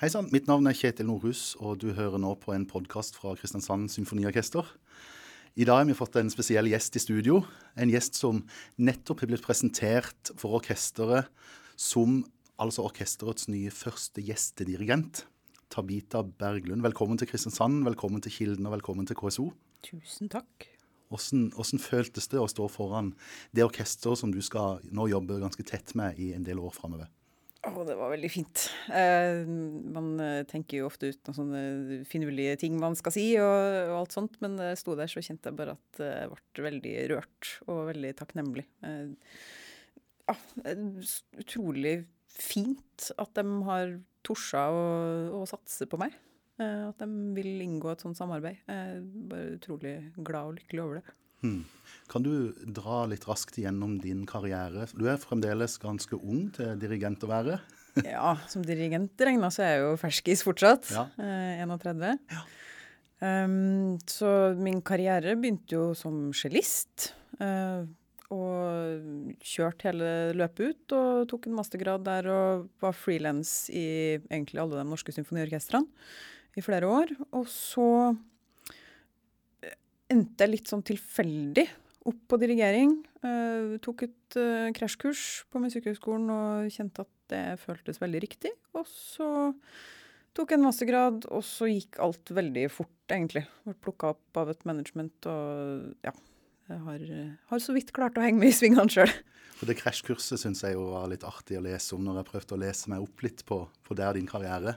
Hei sann, mitt navn er Kjetil Nordhus, og du hører nå på en podkast fra Kristiansand Symfoniorkester. I dag har vi fått en spesiell gjest i studio. En gjest som nettopp har blitt presentert for orkesteret som altså orkesterets nye første gjestedirigent. Tabita Berglund, velkommen til Kristiansand, velkommen til Kilden og velkommen til KSO. Tusen takk. Hvordan, hvordan føltes det å stå foran det orkesteret som du skal nå jobbe ganske tett med i en del år framover? Å, det var veldig fint. Eh, man eh, tenker jo ofte ut noen sånne finurlige ting man skal si og, og, alt sånt, men da jeg sto der, så kjente jeg bare at jeg ble veldig rørt og veldig takknemlig. Eh, ja, utrolig fint at de har torsa å, å satse på meg. Eh, at de vil inngå et sånt samarbeid. Jeg er bare utrolig glad og lykkelig over det. Hmm. Kan du dra litt raskt gjennom din karriere? Du er fremdeles ganske ung til dirigent å være. Ja, som dirigent regna så er jeg jo ferskis fortsatt. Ja. Eh, 31. Ja. Um, så min karriere begynte jo som cellist. Uh, og kjørte hele løpet ut og tok en mastergrad der og var frilans i egentlig alle de norske symfoniorkestrene i flere år. Og så endte jeg litt sånn tilfeldig opp på dirigering. Uh, tok et uh, krasjkurs på Musikkhøgskolen og kjente at det føltes veldig riktig. Og så tok jeg en mastergrad, og så gikk alt veldig fort, egentlig. Ble plukka opp av et management og ja. Jeg har, har så vidt klart å henge med i svingene sjøl. Det krasjkurset syns jeg jo var litt artig å lese om når jeg prøvde å lese meg opp litt på, på der din karriere.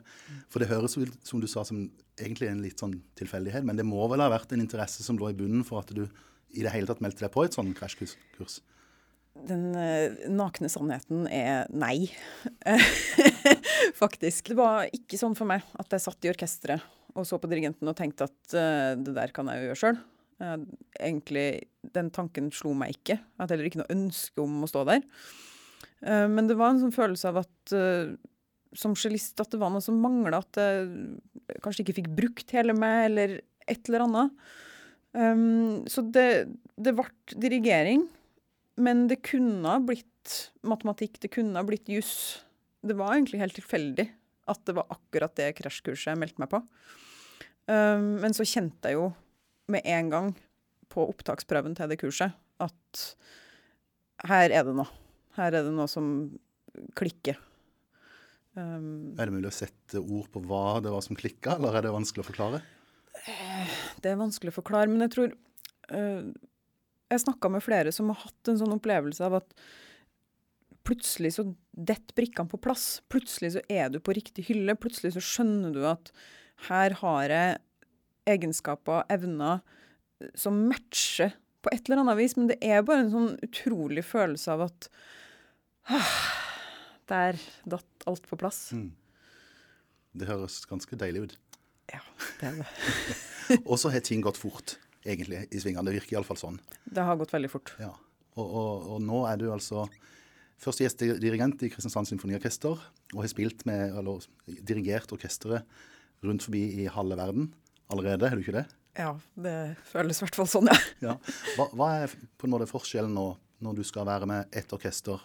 For det høres som du sa som egentlig en litt sånn tilfeldighet, men det må vel ha vært en interesse som lå i bunnen for at du i det hele tatt meldte deg på et sånt krasjkurs? Den uh, nakne sannheten er nei. Faktisk. Det var ikke sånn for meg at jeg satt i orkesteret og så på dirigenten og tenkte at uh, det der kan jeg jo gjøre sjøl. Uh, egentlig, den tanken slo meg ikke. Jeg hadde heller ikke noe ønske om å stå der. men det var en sånn følelse av at som cellist at det var noe som mangla, at jeg kanskje ikke fikk brukt hele meg, eller et eller annet. Um, så det, det ble dirigering, men det kunne ha blitt matematikk, det kunne ha blitt juss. Det var egentlig helt tilfeldig at det var akkurat det krasjkurset jeg meldte meg på. Um, men så kjente jeg jo med en gang på opptaksprøven til det kurset at her er det noe. Her er det noe som klikker. Um, er det mulig å sette ord på hva det var som klikka, eller er det vanskelig å forklare? Det er vanskelig å forklare, men jeg tror uh, Jeg snakka med flere som har hatt en sånn opplevelse av at plutselig så detter brikkene på plass. Plutselig så er du på riktig hylle. Plutselig så skjønner du at her har jeg egenskaper, evner, som matcher på et eller annet vis. Men det er bare en sånn utrolig følelse av at ah, der datt alt på plass. Mm. Det høres ganske deilig ut. Ja, det er det. og så har ting gått fort, egentlig, i svingene. Det virker iallfall sånn. Det har gått veldig fort. Ja. Og, og, og nå er du altså først gjestedirigent i Kristiansand Symfoniorkester, og har spilt med, eller dirigert orkesteret rundt forbi i halve verden allerede, er du ikke det? Ja, det føles i hvert fall sånn, ja. ja. Hva, hva, er på en måte forskjellen nå, når du skal være med ett orkester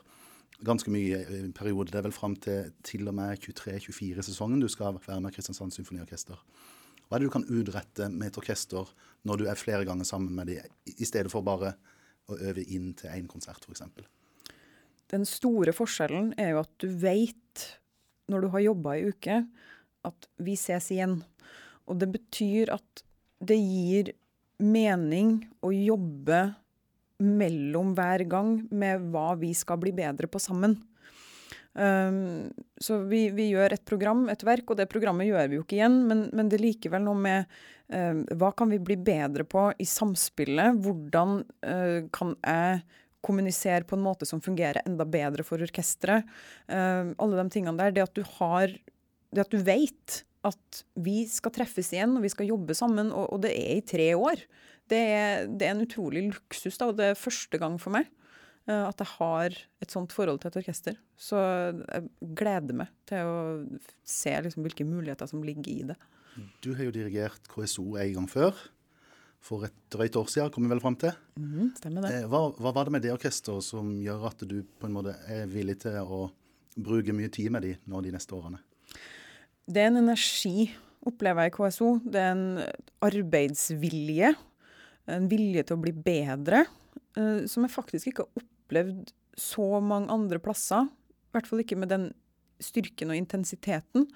ganske mye i en periode. Det er vel fram til til og med 23-24-sesongen du skal være med Kristiansand Symfoniorkester. Hva er det du kan utrette med et orkester når du er flere ganger sammen med dem, i stedet for bare å øve inn til én konsert, f.eks.? Den store forskjellen er jo at du veit, når du har jobba i uke, at vi ses igjen. Og det betyr at det gir mening å jobbe mellom hver gang med hva vi skal bli bedre på sammen. Um, så vi, vi, gjør et program, et verk, og det programmet gjør vi jo ikke igjen, men, men det er likevel noe med uh, hva kan vi bli bedre på i samspillet? Hvordan uh, kan jeg kommunisere på en måte som fungerer enda bedre for orkesteret? Uh, alle de tingene der. Det at du har Det at du veit at vi skal treffes igjen, og vi skal jobbe sammen, og, og det er i tre år. Det er, det er, en utrolig luksus, da, og det er første gang for meg at jeg har et sånt forhold til et orkester. Så jeg gleder meg til å se liksom, hvilke muligheter som ligger i det. Du har jo dirigert KSO en gang før. For et drøyt år siden, kom vi vel fram til. Mm, stemmer det. Eh, hva, hva, var det med det orkesteret som gjør at du på en måte er villig til å bruke mye tid med de nå de neste årene? det er en energi, opplever jeg i KSO. Det er en arbeidsvilje. En vilje til å bli bedre. eh, som jeg faktisk ikke har opplevd så mange andre plasser. I hvert fall ikke med den styrken og intensiteten.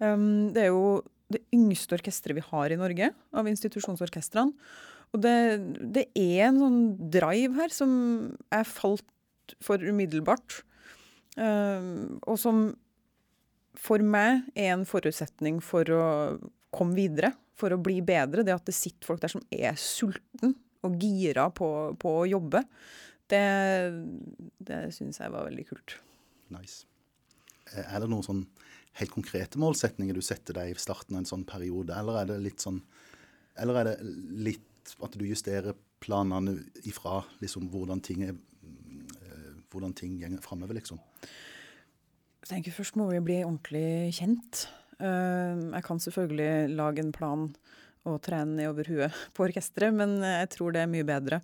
Um, det er jo det yngste orkesteret vi har i Norge, av institusjonsorkestrene. Og det, det er en sånn drive her som jeg falt for umiddelbart. Um, og som for meg er en forutsetning for å komme videre, for å bli bedre. Det at det sitter folk der som er sulten og gira på, på å jobbe, det, det syns jeg var veldig kult. Nice. Eh, Er det noen sånn helt konkrete målsetninger du setter deg i starten av en sånn periode, eller er det litt sånn Eller er det litt at du justerer planene ifra liksom hvordan ting er eh, hvordan ting går framover, liksom? Jeg tenker Først må vi bli ordentlig kjent. Eh, Jeg kan selvfølgelig lage en plan og trene nedover huet på orkesteret, men jeg tror det er mye bedre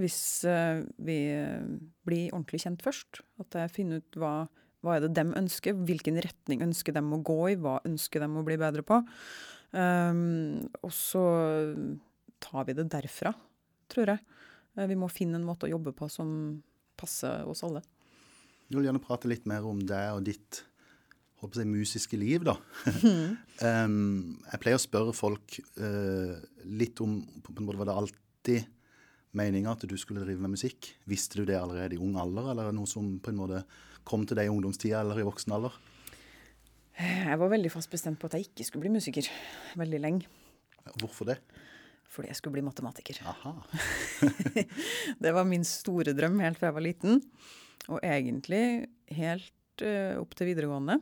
hvis eh, vi eh, blir ordentlig kjent først. At jeg finner ut hva, hva er det dem ønsker, hvilken retning ønsker dem å gå i, hva ønsker dem å bli bedre på. Um, og så tar vi det derfra, tror jeg. Eh, Vi må finne en måte å jobbe på som passer oss alle. Jeg vil gjerne prate litt mer om deg og ditt å si, musiske liv, da. um, jeg pleier å spørre folk uh, litt om på en måte Var det alltid meninga at du skulle drive med musikk? Visste du det allerede i ung alder, eller er noe som på en måte kom til deg i ungdomstida eller i voksen alder? Jeg var veldig fast bestemt på at jeg ikke skulle bli musiker veldig lenge. Hvorfor det? Fordi jeg skulle bli matematiker. Aha. Det var min store drøm helt fra jeg var liten. Og egentlig helt uh, opp til videregående.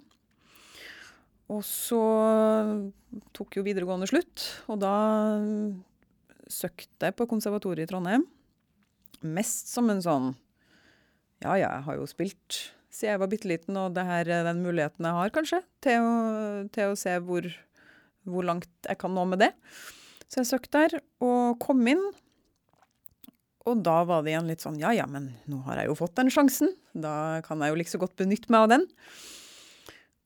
Og så tok jo videregående slutt, og da søkte jeg på konservatoriet i Trondheim. Mest som en sånn Ja, ja, jeg har jo spilt siden jeg var bitte liten, og det her er den muligheten jeg har, kanskje, til å, til å se hvor, hvor langt jeg kan nå med det. Så jeg søkte der, og kom inn. Og da var det igjen litt sånn ja ja, men nå har jeg jo fått den sjansen. Da kan jeg jo like så godt benytte meg av den.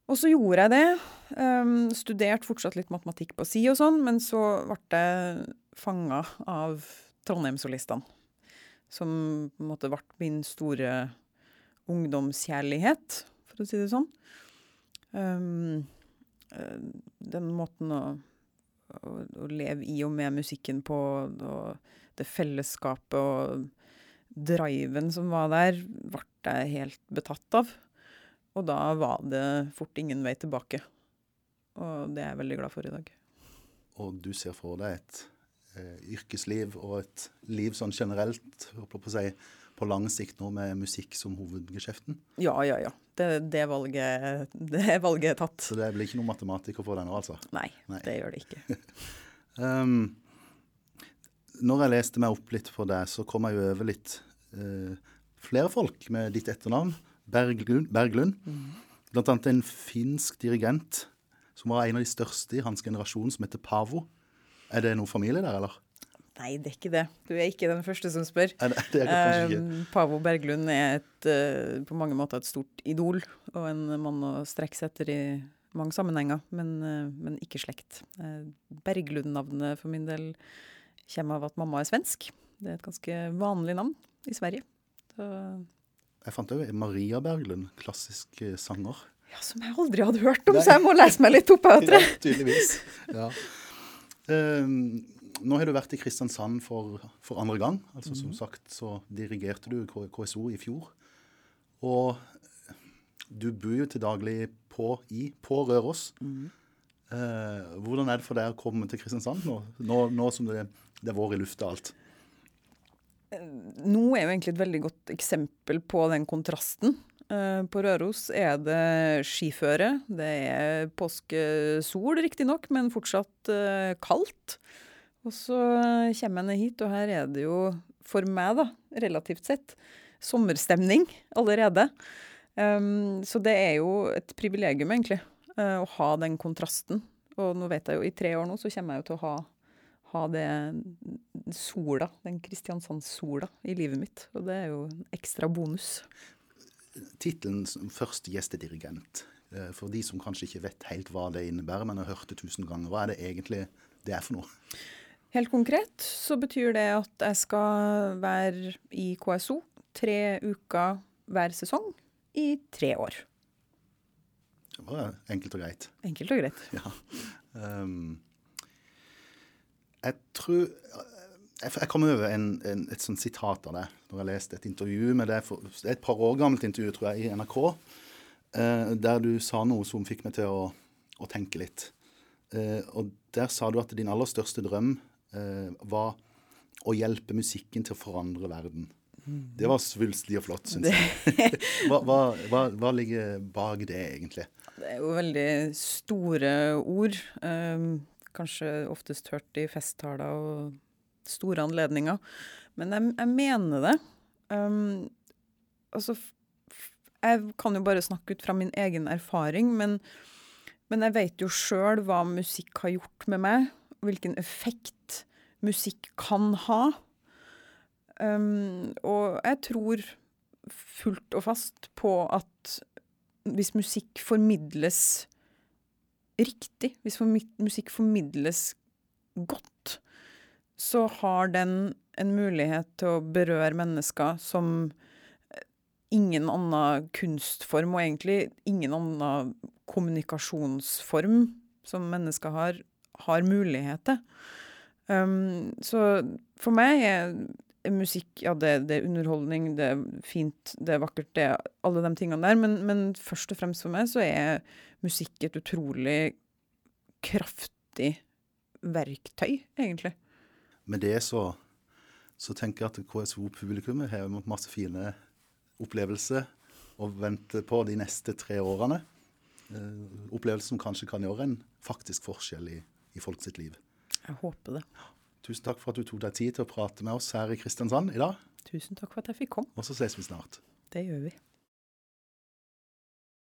Og så gjorde jeg det. Um, studerte fortsatt litt matematikk på si og sånn, men så ble jeg fanga av Trondheimssolistene. Som på en måte ble min store ungdomskjærlighet, for å si det sånn. Um, den måten å, å, å leve i og med musikken på, og det fellesskapet og driven som var der, ble jeg helt betatt av. Og da var det fort ingen vei tilbake. Og det er jeg veldig glad for i dag. Og du ser for deg et eh, yrkesliv og et liv sånn generelt, på si, på lang sikt nå med musikk som hovedgeskjeften? Ja, ja, ja. Det, det, valget, det valget er tatt. Så det blir ikke noen matematiker for deg nå, altså? Nei, Nei. det gjør det ikke. Um, når jeg leste meg opp litt på deg, så kom jeg jo over litt eh, flere folk med ditt etternavn. Berglund. Berglund. Blant annet en finsk dirigent som var en av de største i hans generasjon, som heter Pavo. Er det noen familie der, eller? Nei, det er ikke det. Du er ikke den første som spør. Nei, det, er ikke. Um, Pavo Berglund er et, eh, på mange måter et stort idol, og en mann å strekke seg etter i mange sammenhenger, men, eh, men ikke slekt. Eh, Berglund-navnet for min del kommer av at mamma er svensk. Det er et ganske vanlig navn i Sverige. Så, Jeg fant òg Maria Berglund, klassisk eh, sanger. ja, som jeg aldri hadde hørt om, så jeg må lese meg litt opp. Jeg. Ja, tydeligvis. Ja. Um, nå har du vært i Kristiansand for, for andre gang. Altså Som sagt så dirigerte du KSO i fjor. Og du bor jo til daglig på, i, på Røros. Eh, hvordan er det for deg å komme til Kristiansand nå, nå, nå som det, det er vår i lufta alt? Nå er jo egentlig et veldig godt eksempel på den kontrasten. Eh, På Røros er det skiføre. Det er påskesol, riktignok, men fortsatt eh, kaldt. Og så kommer jeg ned hit, og her er det jo, for meg da, relativt sett, sommerstemning allerede. Så det er jo et privilegium, egentlig, eh, å ha den kontrasten. Og nå vet jeg jo, i tre år nå så kommer jeg jo til å ha, ha det sola, den Kristiansand-sola, i livet mitt. Og det er jo en ekstra bonus. Tittelen som først gjestedirigent, Eh, for de som kanskje ikke vet helt hva det innebærer, men har hørt det tusen ganger. Hva er det egentlig det er for noe? Helt konkret så betyr det at jeg skal være i KSO tre uker hver sesong i tre år. Det var enkelt og greit. Enkelt og greit. Ja. Um, jeg tror Jeg, kom over en, en, et sånt sitat av det når jeg leste et intervju med det. Det er et par år gammelt intervju, tror jeg, i NRK. Eh, der du sa noe som fikk meg til å, å tenke litt. Eh, og der sa du at din aller største drøm eh, var å hjelpe musikken til å forandre verden. Det var svulstig og flott, syns jeg. hva, hva, hva, hva, ligger bak det, egentlig? Det er jo veldig store ord. Um, kanskje oftest hørt i festtaler og store anledninger. Men jeg, jeg mener det. Um, altså Jeg kan jo bare snakke ut fra min egen erfaring, men, men jeg vet jo sjøl hva musikk har gjort med meg. Hvilken effekt musikk kan ha. Um, og jeg tror fullt og fast på at hvis musikk formidles riktig, hvis musikk formidles godt, så har den en mulighet til å berøre mennesker som ingen annen kunstform, og egentlig ingen annen kommunikasjonsform som mennesker har, har mulighet til. Um, så for meg er musikk, ja, det, det, er underholdning, det er fint, det er vakkert, det er alle de tingene der. Men, men, først og fremst for meg så er musikk et utrolig kraftig verktøy, egentlig. Med det så, så tenker jeg at KSO-publikummet har masse fine opplevelser å vente på de neste tre årene. Eh, opplevelser som kanskje kan gjøre en faktisk forskjell i, i folk sitt liv. Jeg håper det. Tusen takk for at du tok deg tid til å prate med oss her i Kristiansand i dag. Tusen takk for at jeg fikk komme. Og så ses vi snart. Det gjør vi.